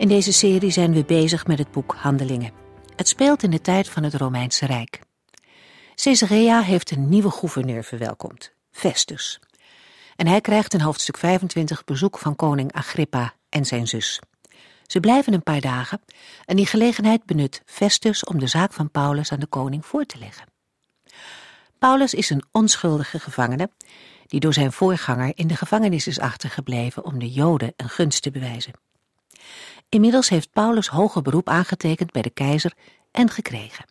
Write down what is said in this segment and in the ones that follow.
In deze serie zijn we bezig met het boek Handelingen. Het speelt in de tijd van het Romeinse Rijk. Caesarea heeft een nieuwe gouverneur verwelkomd, Festus. En hij krijgt in hoofdstuk 25 bezoek van koning Agrippa en zijn zus. Ze blijven een paar dagen en die gelegenheid benut Festus om de zaak van Paulus aan de koning voor te leggen. Paulus is een onschuldige gevangene die door zijn voorganger in de gevangenis is achtergebleven om de Joden een gunst te bewijzen. Inmiddels heeft Paulus hoger beroep aangetekend bij de keizer en gekregen.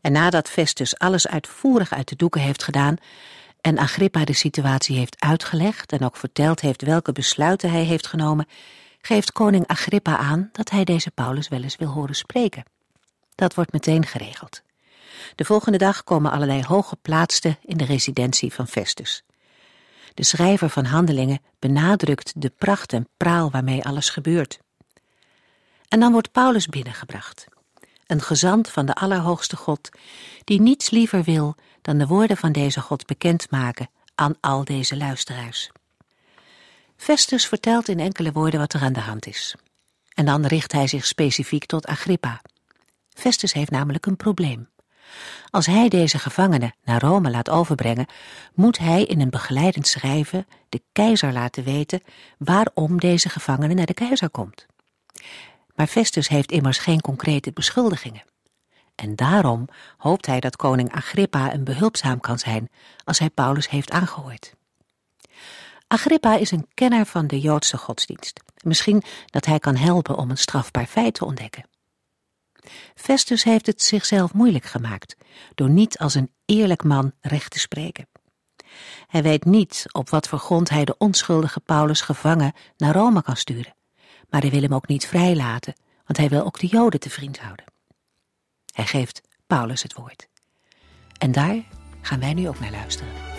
En nadat Festus alles uitvoerig uit de doeken heeft gedaan en Agrippa de situatie heeft uitgelegd en ook verteld heeft welke besluiten hij heeft genomen, geeft koning Agrippa aan dat hij deze Paulus wel eens wil horen spreken. Dat wordt meteen geregeld. De volgende dag komen allerlei hooggeplaatsten in de residentie van Festus. De schrijver van Handelingen benadrukt de pracht en praal waarmee alles gebeurt. En dan wordt Paulus binnengebracht. Een gezant van de Allerhoogste God, die niets liever wil dan de woorden van deze God bekendmaken aan al deze luisteraars. Festus vertelt in enkele woorden wat er aan de hand is. En dan richt hij zich specifiek tot Agrippa. Festus heeft namelijk een probleem. Als hij deze gevangenen naar Rome laat overbrengen, moet hij in een begeleidend schrijven de keizer laten weten waarom deze gevangene naar de keizer komt. Maar Festus heeft immers geen concrete beschuldigingen. En daarom hoopt hij dat koning Agrippa een behulpzaam kan zijn als hij Paulus heeft aangehoord. Agrippa is een kenner van de Joodse godsdienst. Misschien dat hij kan helpen om een strafbaar feit te ontdekken. Festus heeft het zichzelf moeilijk gemaakt door niet als een eerlijk man recht te spreken. Hij weet niet op wat voor grond hij de onschuldige Paulus gevangen naar Rome kan sturen maar hij wil hem ook niet vrijlaten, want hij wil ook de Joden te vriend houden. Hij geeft Paulus het woord. En daar gaan wij nu ook naar luisteren.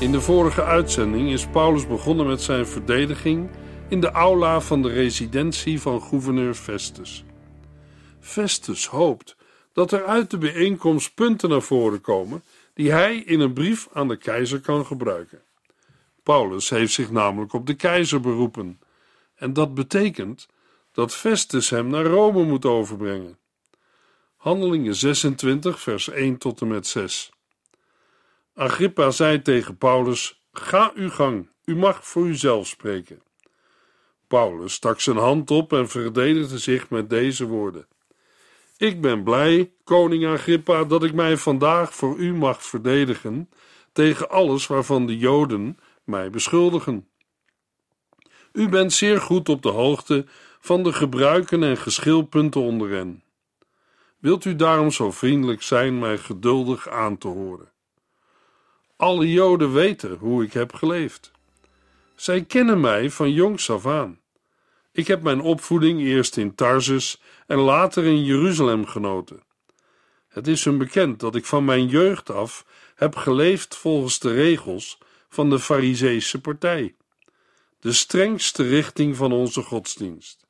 In de vorige uitzending is Paulus begonnen met zijn verdediging in de aula van de residentie van gouverneur Festus. Festus hoopt dat er uit de bijeenkomst punten naar voren komen die hij in een brief aan de keizer kan gebruiken. Paulus heeft zich namelijk op de keizer beroepen, en dat betekent dat Festus hem naar Rome moet overbrengen. Handelingen 26, vers 1 tot en met 6. Agrippa zei tegen Paulus: Ga uw gang, u mag voor uzelf spreken. Paulus stak zijn hand op en verdedigde zich met deze woorden: Ik ben blij, koning Agrippa, dat ik mij vandaag voor u mag verdedigen tegen alles waarvan de Joden mij beschuldigen. U bent zeer goed op de hoogte van de gebruiken en geschilpunten onder hen. Wilt u daarom zo vriendelijk zijn mij geduldig aan te horen? Alle Joden weten hoe ik heb geleefd. Zij kennen mij van jongs af aan. Ik heb mijn opvoeding eerst in Tarsus en later in Jeruzalem genoten. Het is hun bekend dat ik van mijn jeugd af heb geleefd volgens de regels van de Fariseese partij, de strengste richting van onze godsdienst.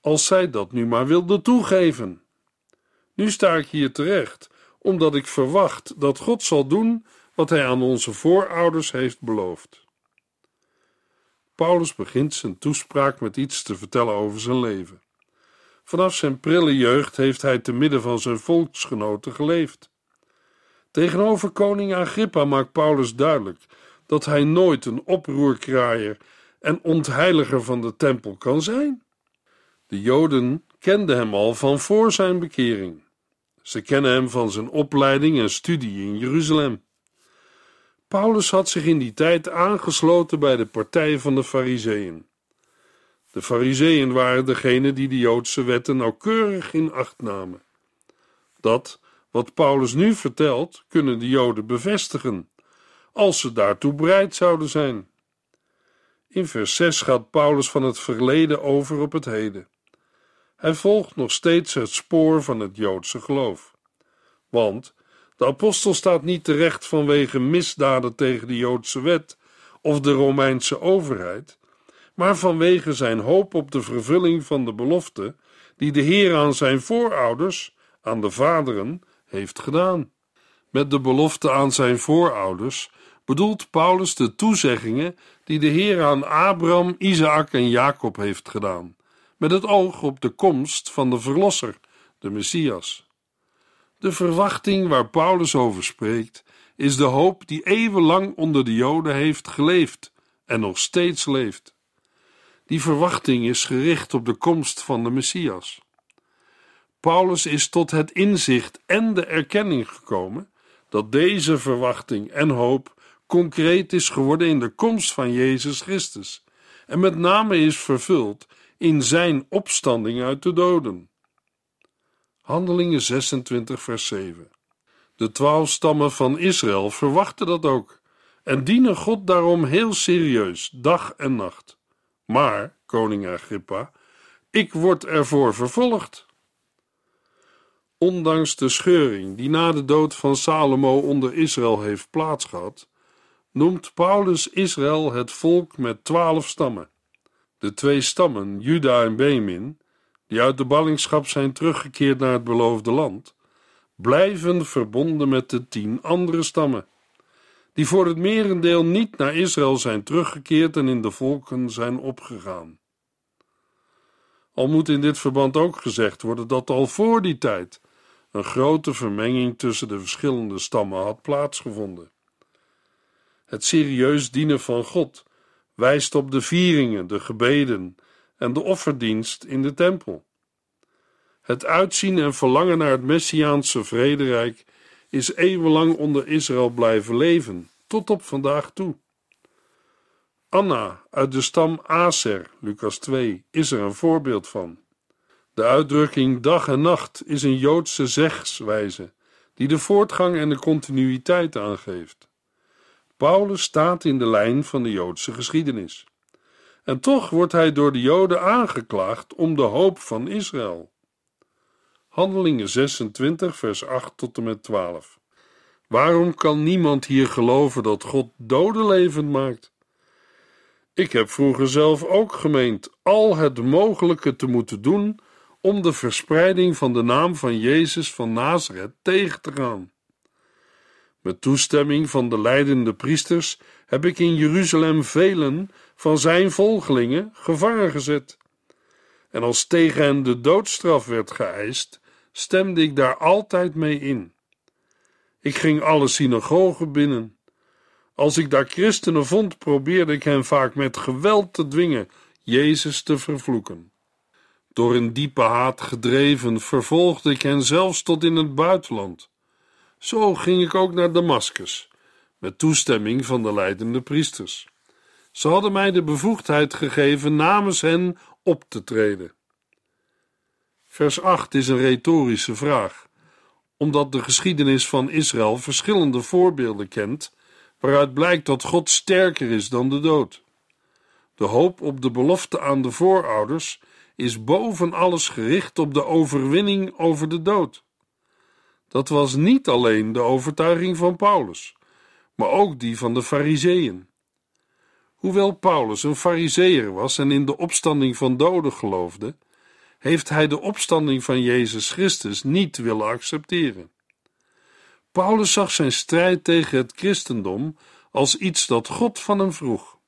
Als zij dat nu maar wilden toegeven. Nu sta ik hier terecht, omdat ik verwacht dat God zal doen wat hij aan onze voorouders heeft beloofd. Paulus begint zijn toespraak met iets te vertellen over zijn leven. Vanaf zijn prille jeugd heeft hij te midden van zijn volksgenoten geleefd. Tegenover koning Agrippa maakt Paulus duidelijk dat hij nooit een oproerkraaier en ontheiliger van de tempel kan zijn. De Joden kenden hem al van voor zijn bekering. Ze kennen hem van zijn opleiding en studie in Jeruzalem. Paulus had zich in die tijd aangesloten bij de partij van de Fariseeën. De Fariseeën waren degene die de Joodse wetten nauwkeurig in acht namen. Dat, wat Paulus nu vertelt, kunnen de Joden bevestigen, als ze daartoe bereid zouden zijn. In vers 6 gaat Paulus van het verleden over op het heden. Hij volgt nog steeds het spoor van het Joodse geloof. Want de apostel staat niet terecht vanwege misdaden tegen de Joodse wet of de Romeinse overheid, maar vanwege zijn hoop op de vervulling van de belofte die de Heer aan zijn voorouders, aan de vaderen, heeft gedaan. Met de belofte aan zijn voorouders bedoelt Paulus de toezeggingen die de Heer aan Abraham, Isaac en Jacob heeft gedaan, met het oog op de komst van de Verlosser, de Messias. De verwachting waar Paulus over spreekt, is de hoop die eeuwenlang onder de Joden heeft geleefd en nog steeds leeft. Die verwachting is gericht op de komst van de Messias. Paulus is tot het inzicht en de erkenning gekomen dat deze verwachting en hoop concreet is geworden in de komst van Jezus Christus en met name is vervuld in zijn opstanding uit de doden. Handelingen 26, vers 7. De twaalf stammen van Israël verwachten dat ook en dienen God daarom heel serieus, dag en nacht. Maar, koning Agrippa, ik word ervoor vervolgd. Ondanks de scheuring die na de dood van Salomo onder Israël heeft plaatsgehad, noemt Paulus Israël het volk met twaalf stammen. De twee stammen, Juda en Benjamin, die uit de ballingschap zijn teruggekeerd naar het beloofde land, blijven verbonden met de tien andere stammen, die voor het merendeel niet naar Israël zijn teruggekeerd en in de volken zijn opgegaan. Al moet in dit verband ook gezegd worden dat al voor die tijd een grote vermenging tussen de verschillende stammen had plaatsgevonden. Het serieus dienen van God wijst op de vieringen, de gebeden en de offerdienst in de tempel. Het uitzien en verlangen naar het Messiaanse vrederijk is eeuwenlang onder Israël blijven leven, tot op vandaag toe. Anna uit de stam Aser, Lucas 2, is er een voorbeeld van. De uitdrukking dag en nacht is een Joodse zegswijze die de voortgang en de continuïteit aangeeft. Paulus staat in de lijn van de Joodse geschiedenis. En toch wordt hij door de Joden aangeklaagd om de hoop van Israël. Handelingen 26, vers 8 tot en met 12. Waarom kan niemand hier geloven dat God doden levend maakt? Ik heb vroeger zelf ook gemeend al het mogelijke te moeten doen om de verspreiding van de naam van Jezus van Nazareth tegen te gaan. Met toestemming van de leidende priesters heb ik in Jeruzalem velen van zijn volgelingen gevangen gezet. En als tegen hen de doodstraf werd geëist, stemde ik daar altijd mee in. Ik ging alle synagogen binnen. Als ik daar christenen vond, probeerde ik hen vaak met geweld te dwingen Jezus te vervloeken. Door een diepe haat gedreven, vervolgde ik hen zelfs tot in het buitenland. Zo ging ik ook naar Damascus, met toestemming van de leidende priesters. Ze hadden mij de bevoegdheid gegeven namens hen op te treden. Vers 8 is een retorische vraag, omdat de geschiedenis van Israël verschillende voorbeelden kent, waaruit blijkt dat God sterker is dan de dood. De hoop op de belofte aan de voorouders is boven alles gericht op de overwinning over de dood. Dat was niet alleen de overtuiging van Paulus, maar ook die van de Fariseeën. Hoewel Paulus een Fariseer was en in de opstanding van doden geloofde, heeft hij de opstanding van Jezus Christus niet willen accepteren. Paulus zag zijn strijd tegen het christendom als iets dat God van hem vroeg.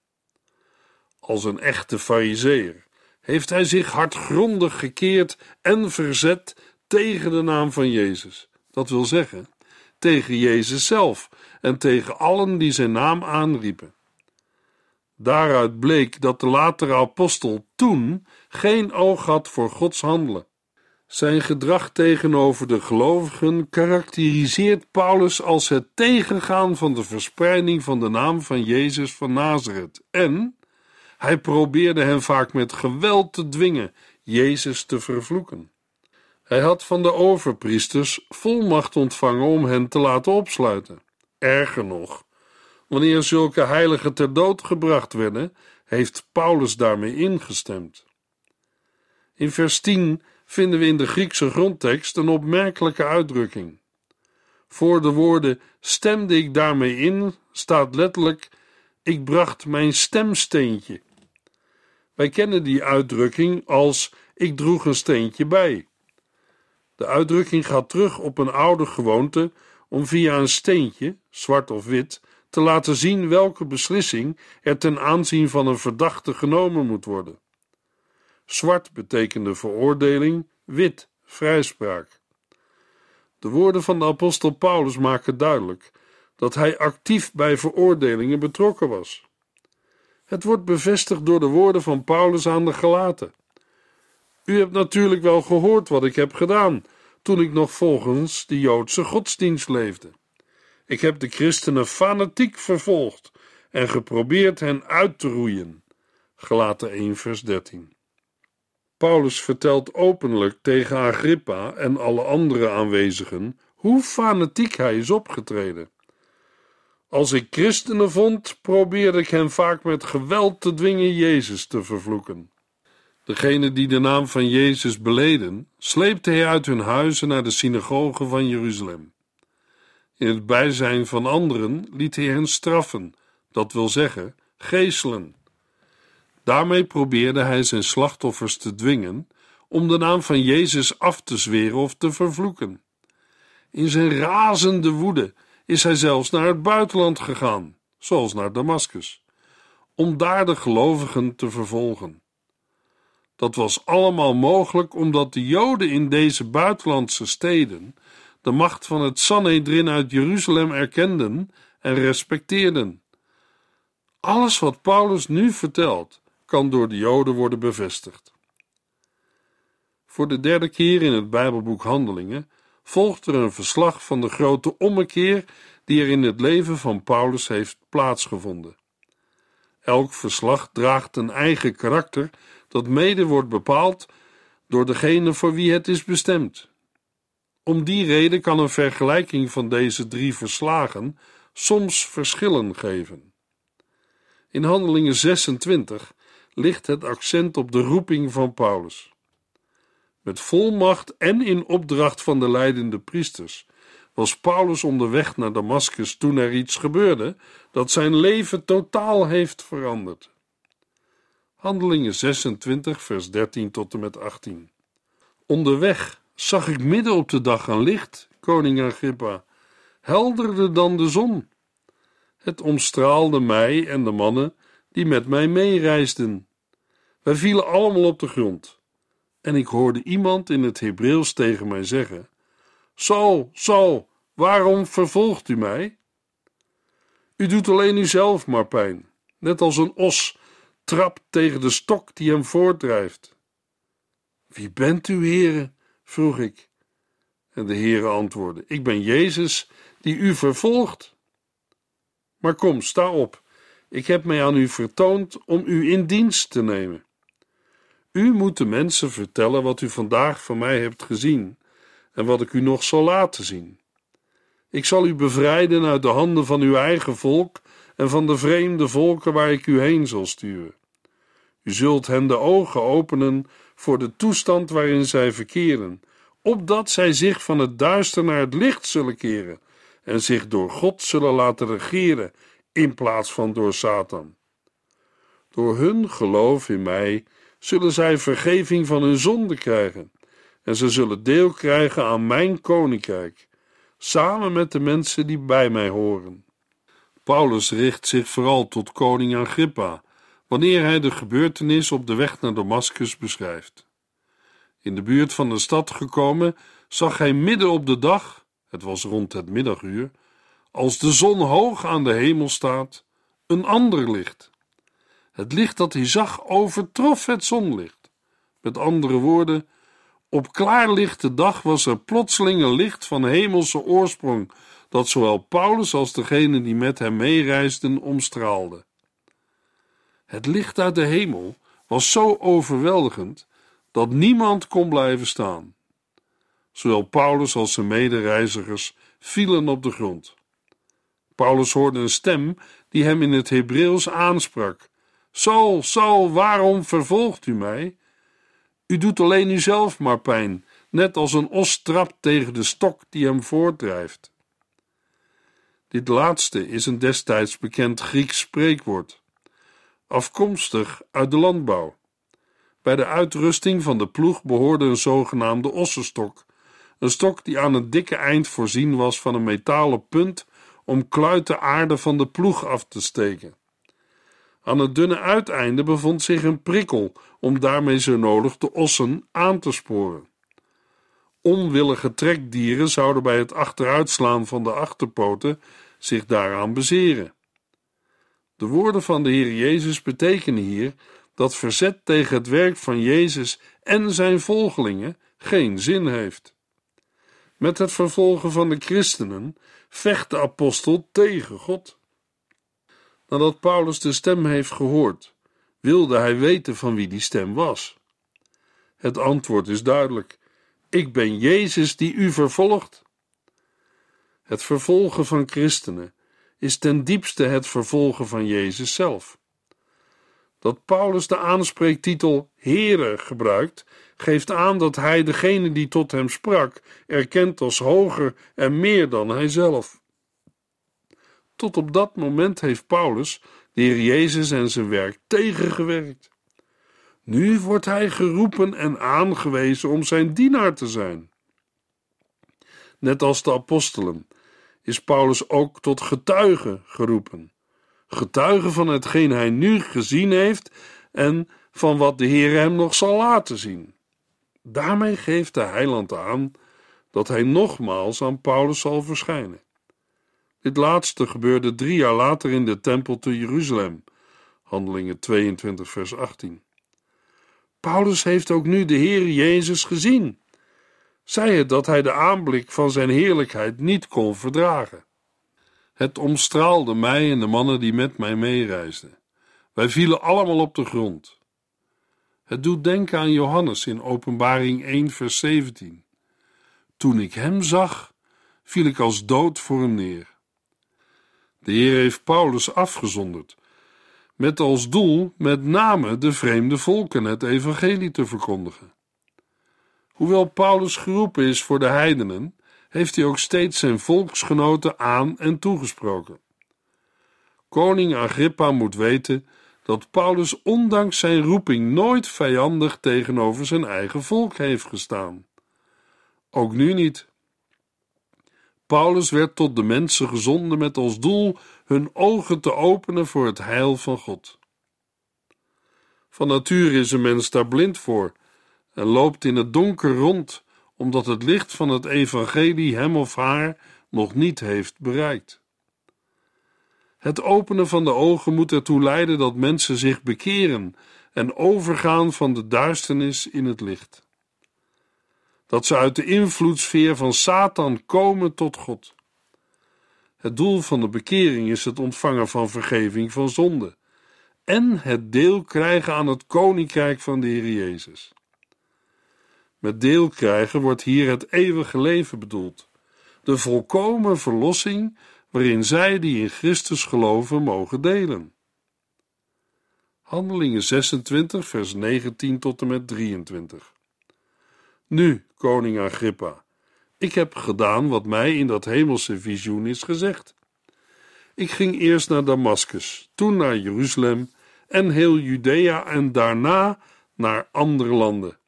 Als een echte Fariseer heeft hij zich hardgrondig gekeerd en verzet tegen de naam van Jezus. Dat wil zeggen, tegen Jezus zelf en tegen allen die zijn naam aanriepen. Daaruit bleek dat de latere apostel toen geen oog had voor Gods handelen. Zijn gedrag tegenover de gelovigen karakteriseert Paulus als het tegengaan van de verspreiding van de naam van Jezus van Nazareth en hij probeerde hen vaak met geweld te dwingen Jezus te vervloeken. Hij had van de overpriesters volmacht ontvangen om hen te laten opsluiten. Erger nog, wanneer zulke heiligen ter dood gebracht werden, heeft Paulus daarmee ingestemd. In vers 10 vinden we in de Griekse grondtekst een opmerkelijke uitdrukking. Voor de woorden stemde ik daarmee in staat letterlijk: ik bracht mijn stemsteentje. Wij kennen die uitdrukking als ik droeg een steentje bij. De uitdrukking gaat terug op een oude gewoonte om via een steentje, zwart of wit, te laten zien welke beslissing er ten aanzien van een verdachte genomen moet worden. Zwart betekende veroordeling, wit vrijspraak. De woorden van de apostel Paulus maken duidelijk dat hij actief bij veroordelingen betrokken was. Het wordt bevestigd door de woorden van Paulus aan de Galaten. U hebt natuurlijk wel gehoord wat ik heb gedaan toen ik nog volgens de Joodse godsdienst leefde. Ik heb de christenen fanatiek vervolgd en geprobeerd hen uit te roeien. Gelaten 1 vers 13. Paulus vertelt openlijk tegen Agrippa en alle andere aanwezigen hoe fanatiek hij is opgetreden. Als ik christenen vond, probeerde ik hen vaak met geweld te dwingen Jezus te vervloeken. Degene die de naam van Jezus beleden, sleepte hij uit hun huizen naar de synagoge van Jeruzalem. In het bijzijn van anderen liet hij hen straffen, dat wil zeggen, geeselen. Daarmee probeerde hij zijn slachtoffers te dwingen om de naam van Jezus af te zweren of te vervloeken. In zijn razende woede is hij zelfs naar het buitenland gegaan, zoals naar Damascus, om daar de gelovigen te vervolgen. Dat was allemaal mogelijk omdat de Joden in deze buitenlandse steden de macht van het Sanhedrin uit Jeruzalem erkenden en respecteerden. Alles wat Paulus nu vertelt, kan door de Joden worden bevestigd. Voor de derde keer in het Bijbelboek Handelingen volgt er een verslag van de grote ommekeer die er in het leven van Paulus heeft plaatsgevonden. Elk verslag draagt een eigen karakter dat mede wordt bepaald door degene voor wie het is bestemd. Om die reden kan een vergelijking van deze drie verslagen soms verschillen geven. In Handelingen 26 ligt het accent op de roeping van Paulus. Met volmacht en in opdracht van de leidende priesters was Paulus onderweg naar Damascus toen er iets gebeurde dat zijn leven totaal heeft veranderd. Handelingen 26, vers 13 tot en met 18. Onderweg zag ik midden op de dag een licht, koning Agrippa, helderder dan de zon. Het omstraalde mij en de mannen die met mij meereisden. Wij vielen allemaal op de grond. En ik hoorde iemand in het Hebreeuws tegen mij zeggen: Saul, Saul, waarom vervolgt u mij? U doet alleen uzelf maar pijn, net als een os trapt tegen de stok die hem voortdrijft. Wie bent u, heren? Vroeg ik. En de heren antwoordde: Ik ben Jezus die u vervolgt. Maar kom, sta op. Ik heb mij aan u vertoond om u in dienst te nemen. U moet de mensen vertellen wat u vandaag van mij hebt gezien en wat ik u nog zal laten zien. Ik zal u bevrijden uit de handen van uw eigen volk en van de vreemde volken waar ik u heen zal sturen. U zult hen de ogen openen voor de toestand waarin zij verkeren, opdat zij zich van het duister naar het licht zullen keren en zich door God zullen laten regeren in plaats van door Satan. Door hun geloof in mij zullen zij vergeving van hun zonde krijgen en ze zullen deel krijgen aan mijn koninkrijk, samen met de mensen die bij mij horen. Paulus richt zich vooral tot koning Agrippa, wanneer hij de gebeurtenis op de weg naar Damascus beschrijft. In de buurt van de stad gekomen, zag hij midden op de dag, het was rond het middaguur, als de zon hoog aan de hemel staat, een ander licht. Het licht dat hij zag overtrof het zonlicht. Met andere woorden, op klaarlichte dag was er plotseling een licht van hemelse oorsprong, dat zowel Paulus als degene die met hem meereisden omstraalde. Het licht uit de hemel was zo overweldigend dat niemand kon blijven staan. Zowel Paulus als zijn medereizigers vielen op de grond. Paulus hoorde een stem die hem in het Hebreeuws aansprak: Saul, Saul, waarom vervolgt u mij? U doet alleen uzelf maar pijn, net als een os trapt tegen de stok die hem voortdrijft. Dit laatste is een destijds bekend Grieks spreekwoord, afkomstig uit de landbouw. Bij de uitrusting van de ploeg behoorde een zogenaamde ossenstok, een stok die aan het dikke eind voorzien was van een metalen punt om kluiten aarde van de ploeg af te steken. Aan het dunne uiteinde bevond zich een prikkel om daarmee zo nodig de ossen aan te sporen. Onwillige trekdieren zouden bij het achteruitslaan van de achterpoten zich daaraan bezeren. De woorden van de Heer Jezus betekenen hier dat verzet tegen het werk van Jezus en zijn volgelingen geen zin heeft. Met het vervolgen van de christenen vecht de apostel tegen God. Nadat Paulus de stem heeft gehoord, wilde hij weten van wie die stem was. Het antwoord is duidelijk: Ik ben Jezus die u vervolgt. Het vervolgen van christenen is ten diepste het vervolgen van Jezus zelf. Dat Paulus de aanspreektitel Heere gebruikt, geeft aan dat hij degene die tot hem sprak erkent als hoger en meer dan hijzelf. Tot op dat moment heeft Paulus de Heer Jezus en zijn werk tegengewerkt. Nu wordt hij geroepen en aangewezen om zijn dienaar te zijn. Net als de apostelen is Paulus ook tot getuige geroepen. Getuige van hetgeen hij nu gezien heeft en van wat de Heer hem nog zal laten zien. Daarmee geeft de heiland aan dat hij nogmaals aan Paulus zal verschijnen. Dit laatste gebeurde drie jaar later in de tempel te Jeruzalem, Handelingen 22, vers 18. Paulus heeft ook nu de Heer Jezus gezien. Zij het dat hij de aanblik van zijn heerlijkheid niet kon verdragen. Het omstraalde mij en de mannen die met mij meereisden. Wij vielen allemaal op de grond. Het doet denken aan Johannes in Openbaring 1, vers 17. Toen ik hem zag, viel ik als dood voor hem neer. De Heer heeft Paulus afgezonderd, met als doel met name de vreemde volken het evangelie te verkondigen. Hoewel Paulus geroepen is voor de heidenen, heeft hij ook steeds zijn volksgenoten aan en toegesproken. Koning Agrippa moet weten dat Paulus ondanks zijn roeping nooit vijandig tegenover zijn eigen volk heeft gestaan. Ook nu niet. Paulus werd tot de mensen gezonden met als doel hun ogen te openen voor het heil van God. Van nature is een mens daar blind voor en loopt in het donker rond, omdat het licht van het evangelie hem of haar nog niet heeft bereikt. Het openen van de ogen moet ertoe leiden dat mensen zich bekeren en overgaan van de duisternis in het licht. Dat ze uit de invloedssfeer van Satan komen tot God. Het doel van de bekering is het ontvangen van vergeving van zonde en het deel krijgen aan het koninkrijk van de Heer Jezus. Met deel krijgen wordt hier het eeuwige leven bedoeld, de volkomen verlossing waarin zij die in Christus geloven mogen delen. Handelingen 26, vers 19 tot en met 23. Nu, koning Agrippa, ik heb gedaan wat mij in dat hemelse visioen is gezegd. Ik ging eerst naar Damascus, toen naar Jeruzalem en heel Judea en daarna naar andere landen.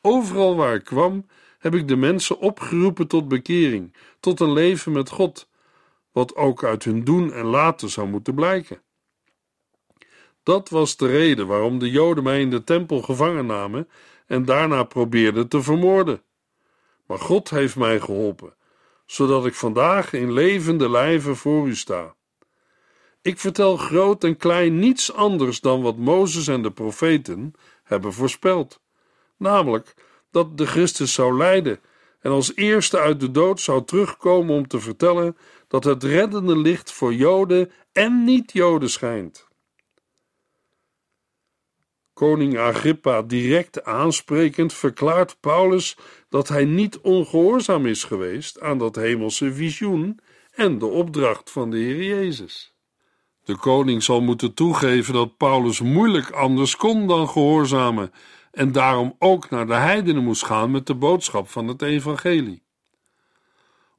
Overal waar ik kwam, heb ik de mensen opgeroepen tot bekering, tot een leven met God wat ook uit hun doen en laten zou moeten blijken. Dat was de reden waarom de Joden mij in de tempel gevangen namen en daarna probeerden te vermoorden. Maar God heeft mij geholpen, zodat ik vandaag in levende lijven voor u sta. Ik vertel groot en klein niets anders dan wat Mozes en de profeten hebben voorspeld, namelijk dat de Christus zou lijden en als eerste uit de dood zou terugkomen om te vertellen dat het reddende licht voor Joden en niet-Joden schijnt. Koning Agrippa direct aansprekend verklaart Paulus dat hij niet ongehoorzaam is geweest aan dat hemelse visioen en de opdracht van de Heer Jezus. De koning zal moeten toegeven dat Paulus moeilijk anders kon dan gehoorzamen en daarom ook naar de heidenen moest gaan met de boodschap van het evangelie.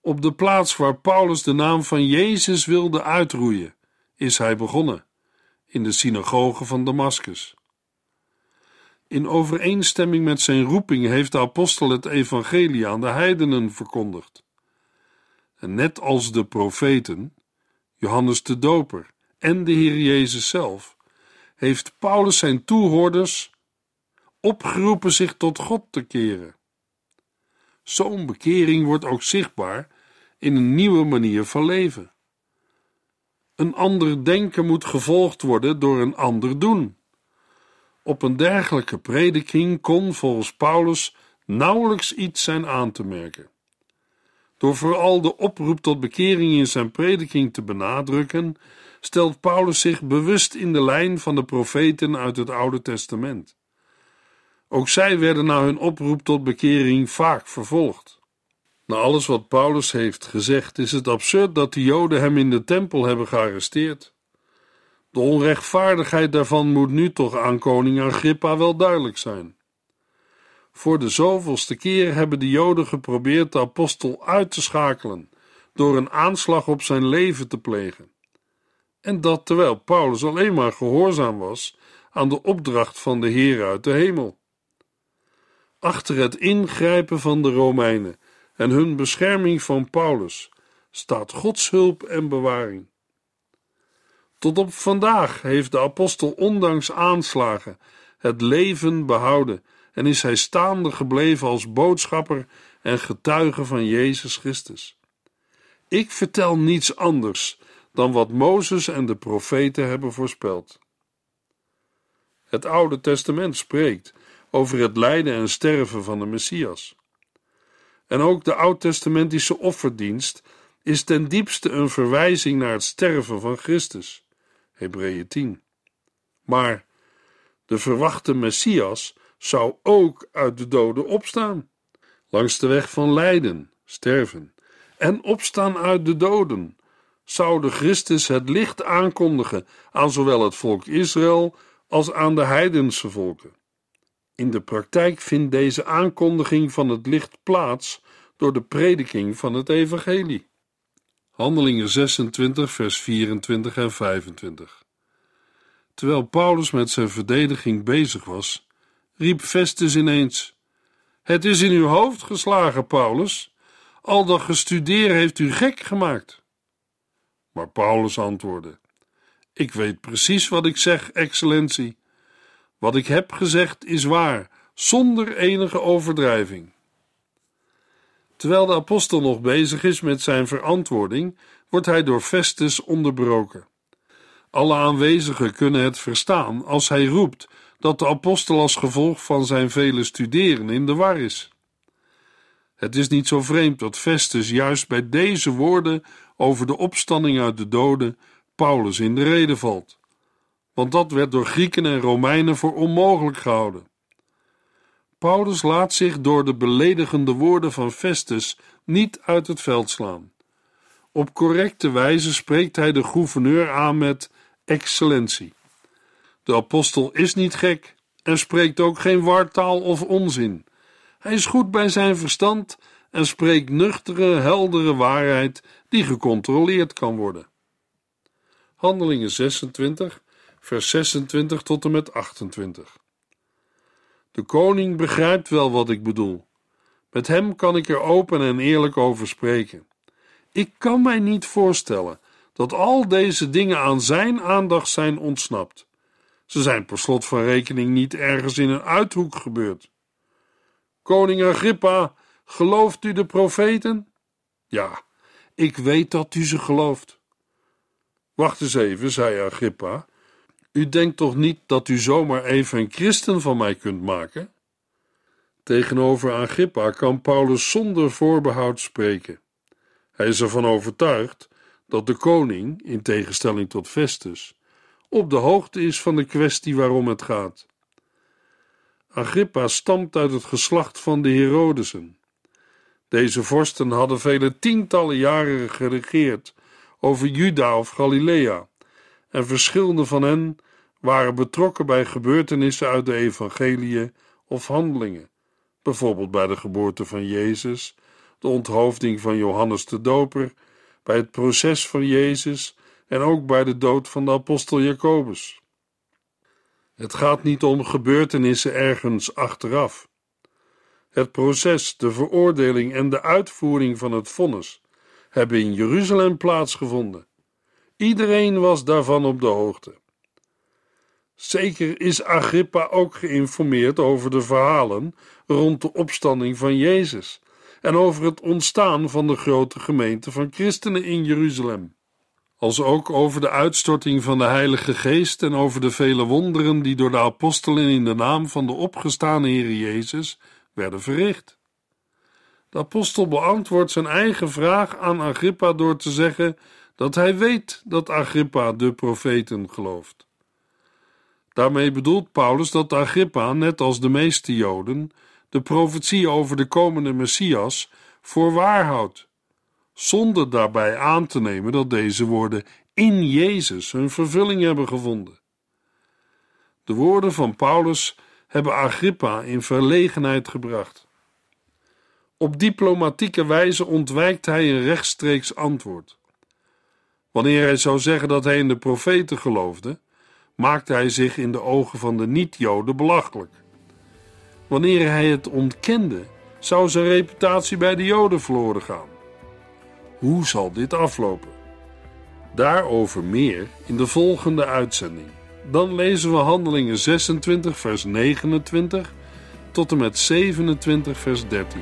Op de plaats waar Paulus de naam van Jezus wilde uitroeien, is hij begonnen, in de synagoge van Damascus. In overeenstemming met zijn roeping heeft de apostel het evangelie aan de heidenen verkondigd. En net als de profeten, Johannes de Doper en de Heer Jezus zelf, heeft Paulus zijn toehoorders opgeroepen zich tot God te keren. Zo'n bekering wordt ook zichtbaar in een nieuwe manier van leven. Een ander denken moet gevolgd worden door een ander doen. Op een dergelijke prediking kon volgens Paulus nauwelijks iets zijn aan te merken. Door vooral de oproep tot bekering in zijn prediking te benadrukken, stelt Paulus zich bewust in de lijn van de profeten uit het Oude Testament. Ook zij werden na hun oproep tot bekering vaak vervolgd. Na alles wat Paulus heeft gezegd, is het absurd dat de Joden hem in de tempel hebben gearresteerd. De onrechtvaardigheid daarvan moet nu toch aan koning Agrippa wel duidelijk zijn. Voor de zoveelste keer hebben de Joden geprobeerd de apostel uit te schakelen door een aanslag op zijn leven te plegen. En dat terwijl Paulus alleen maar gehoorzaam was aan de opdracht van de Heer uit de hemel. Achter het ingrijpen van de Romeinen en hun bescherming van Paulus staat Gods hulp en bewaring. Tot op vandaag heeft de apostel ondanks aanslagen het leven behouden en is hij staande gebleven als boodschapper en getuige van Jezus Christus. Ik vertel niets anders dan wat Mozes en de profeten hebben voorspeld. Het Oude Testament spreekt over het lijden en sterven van de Messias. En ook de oud-testamentische offerdienst is ten diepste een verwijzing naar het sterven van Christus. Hebreeën 10. Maar de verwachte Messias zou ook uit de doden opstaan, langs de weg van lijden, sterven en opstaan uit de doden. Zou de Christus het licht aankondigen aan zowel het volk Israël als aan de heidense volken. In de praktijk vindt deze aankondiging van het licht plaats door de prediking van het evangelie. Handelingen 26, vers 24 en 25. Terwijl Paulus met zijn verdediging bezig was, riep Festus ineens: Het is in uw hoofd geslagen, Paulus. Al dat gestudeerd heeft u gek gemaakt. Maar Paulus antwoordde: Ik weet precies wat ik zeg, excellentie. Wat ik heb gezegd is waar, zonder enige overdrijving. Terwijl de apostel nog bezig is met zijn verantwoording, wordt hij door Festus onderbroken. Alle aanwezigen kunnen het verstaan als hij roept dat de apostel als gevolg van zijn vele studeren in de war is. Het is niet zo vreemd dat Festus juist bij deze woorden over de opstanding uit de doden Paulus in de reden valt, want dat werd door Grieken en Romeinen voor onmogelijk gehouden. Paulus laat zich door de beledigende woorden van Festus niet uit het veld slaan. Op correcte wijze spreekt hij de gouverneur aan met excellentie. De apostel is niet gek en spreekt ook geen wartaal of onzin. Hij is goed bij zijn verstand en spreekt nuchtere, heldere waarheid die gecontroleerd kan worden. Handelingen 26, vers 26 tot en met 28. De koning begrijpt wel wat ik bedoel. Met hem kan ik er open en eerlijk over spreken. Ik kan mij niet voorstellen dat al deze dingen aan zijn aandacht zijn ontsnapt. Ze zijn per slot van rekening niet ergens in een uithoek gebeurd. Koning Agrippa, gelooft u de profeten? Ja, ik weet dat u ze gelooft. Wacht eens even, zei Agrippa. U denkt toch niet dat u zomaar even een christen van mij kunt maken? Tegenover Agrippa kan Paulus zonder voorbehoud spreken. Hij is ervan overtuigd dat de koning, in tegenstelling tot Festus, op de hoogte is van de kwestie waarom het gaat. Agrippa stamt uit het geslacht van de Herodesen. Deze vorsten hadden vele tientallen jaren geregeerd over Juda of Galilea, en verschillende van hen waren betrokken bij gebeurtenissen uit de evangeliën of handelingen, bijvoorbeeld bij de geboorte van Jezus, de onthoofding van Johannes de Doper, bij het proces van Jezus en ook bij de dood van de apostel Jacobus. Het gaat niet om gebeurtenissen ergens achteraf. Het proces, de veroordeling en de uitvoering van het vonnis hebben in Jeruzalem plaatsgevonden. Iedereen was daarvan op de hoogte. Zeker is Agrippa ook geïnformeerd over de verhalen rond de opstanding van Jezus en over het ontstaan van de grote gemeente van christenen in Jeruzalem. Als ook over de uitstorting van de Heilige Geest en over de vele wonderen die door de apostelen in de naam van de opgestane Heer Jezus werden verricht. De apostel beantwoordt zijn eigen vraag aan Agrippa door te zeggen dat hij weet dat Agrippa de profeten gelooft. Daarmee bedoelt Paulus dat Agrippa, net als de meeste Joden, de profetie over de komende Messias voor waar houdt, zonder daarbij aan te nemen dat deze woorden in Jezus hun vervulling hebben gevonden. De woorden van Paulus hebben Agrippa in verlegenheid gebracht. Op diplomatieke wijze ontwijkt hij een rechtstreeks antwoord. Wanneer hij zou zeggen dat hij in de profeten geloofde, maakte hij zich in de ogen van de niet-Joden belachelijk. Wanneer hij het ontkende, zou zijn reputatie bij de Joden verloren gaan. Hoe zal dit aflopen? Daarover meer in de volgende uitzending. Dan lezen we Handelingen 26, vers 29 tot en met 27, vers 13.